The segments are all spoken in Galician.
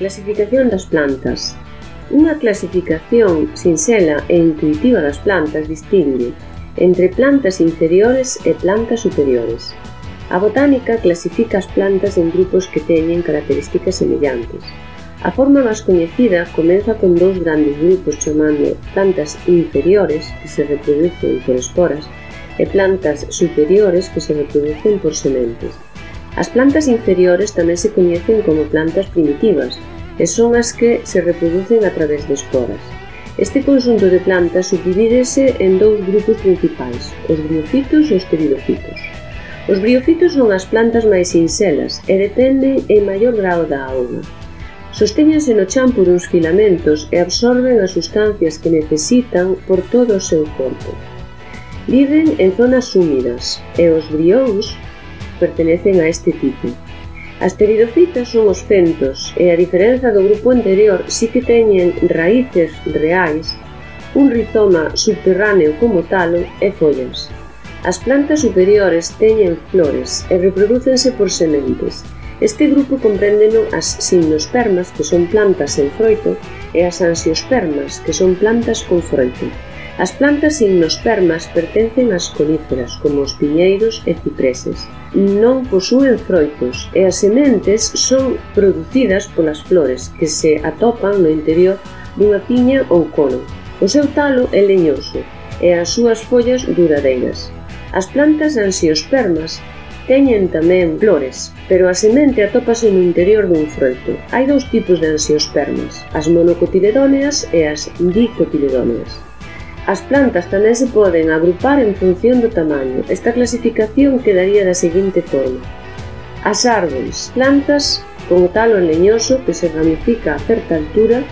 Clasificación das plantas Unha clasificación sinxela e intuitiva das plantas distingue entre plantas inferiores e plantas superiores. A botánica clasifica as plantas en grupos que teñen características semellantes. A forma máis coñecida comeza con dous grandes grupos chamando plantas inferiores que se reproducen por esporas e plantas superiores que se reproducen por sementes. As plantas inferiores tamén se coñecen como plantas primitivas e son as que se reproducen a través de esporas. Este conxunto de plantas subdivídese en dous grupos principais, os briofitos e os pteridofitos. Os briofitos son as plantas máis sinxelas e dependen en maior grao da auga. Sostéñense no chan por uns filamentos e absorben as sustancias que necesitan por todo o seu corpo. Viven en zonas húmidas e os brións pertenecen a este tipo. As pteridofitas son os fentos e a diferenza do grupo anterior sí que teñen raíces reais, un rizoma subterráneo como talo e follas. As plantas superiores teñen flores e reprodúcense por sementes. Este grupo compréndeno as simnospermas, que son plantas sen froito, e as ansiospermas, que son plantas con froito. As plantas gimnospermas pertencen ás coníferas, como os piñeiros e cipreses. Non posúen froitos e as sementes son producidas polas flores que se atopan no interior dunha piña ou cono. O seu talo é leñoso e as súas follas duradeiras. As plantas ansiospermas teñen tamén flores, pero a semente atópase no interior dun froito. Hai dous tipos de ansiospermas, as monocotiledóneas e as dicotiledóneas. As plantas tamén se poden agrupar en función do tamaño. Esta clasificación quedaría da seguinte forma. As árbores, plantas con talo leñoso que se ramifica a certa altura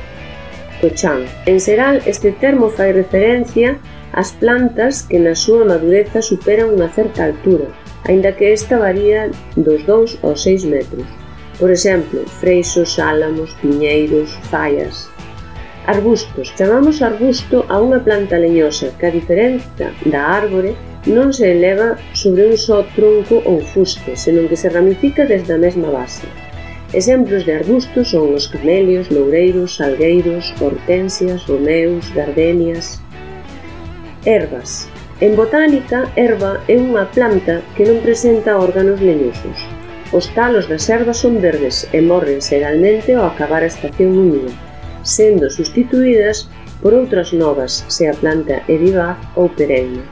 co chan. En xeral, este termo fai referencia ás plantas que na súa madureza superan unha certa altura, aínda que esta varía dos 2 aos 6 metros. Por exemplo, freixos, álamos, piñeiros, fallas, Arbustos. Chamamos arbusto a unha planta leñosa que a diferenza da árbore non se eleva sobre un só tronco ou fuste, senón que se ramifica desde a mesma base. Exemplos de arbustos son os camelios, loureiros, salgueiros, hortensias, romeus, gardenias... Herbas. En botánica, herba é unha planta que non presenta órganos leñosos. Os talos das ervas son verdes e morren seralmente ao acabar a estación húmida sendo sustituídas por outras novas se a planta é vivaz ou perenne.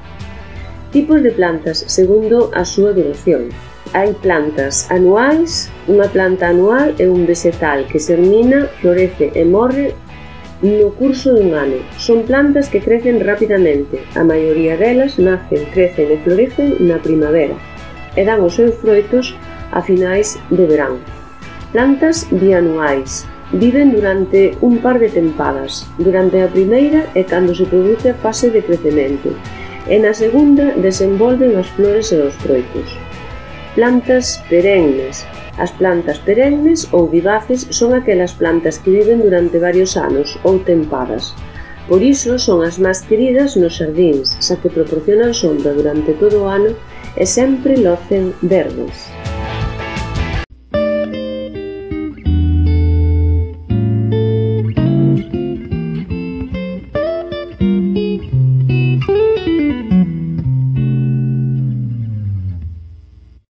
Tipos de plantas segundo a súa duración. Hai plantas anuais, unha planta anual é un vegetal que germina, florece e morre no curso dun ano. Son plantas que crecen rapidamente. A maioría delas nacen, crecen e florecen na primavera e dan os seus froitos a finais de verán. Plantas bianuais Viven durante un par de tempadas. Durante a primeira é cando se produce a fase de crecemento e na segunda desenvolven as flores e os froitos. Plantas perennes. As plantas perennes ou vivaces son aquelas plantas que viven durante varios anos ou tempadas. Por iso son as máis queridas nos xardíns, xa que proporcionan sombra durante todo o ano e sempre locen verdes.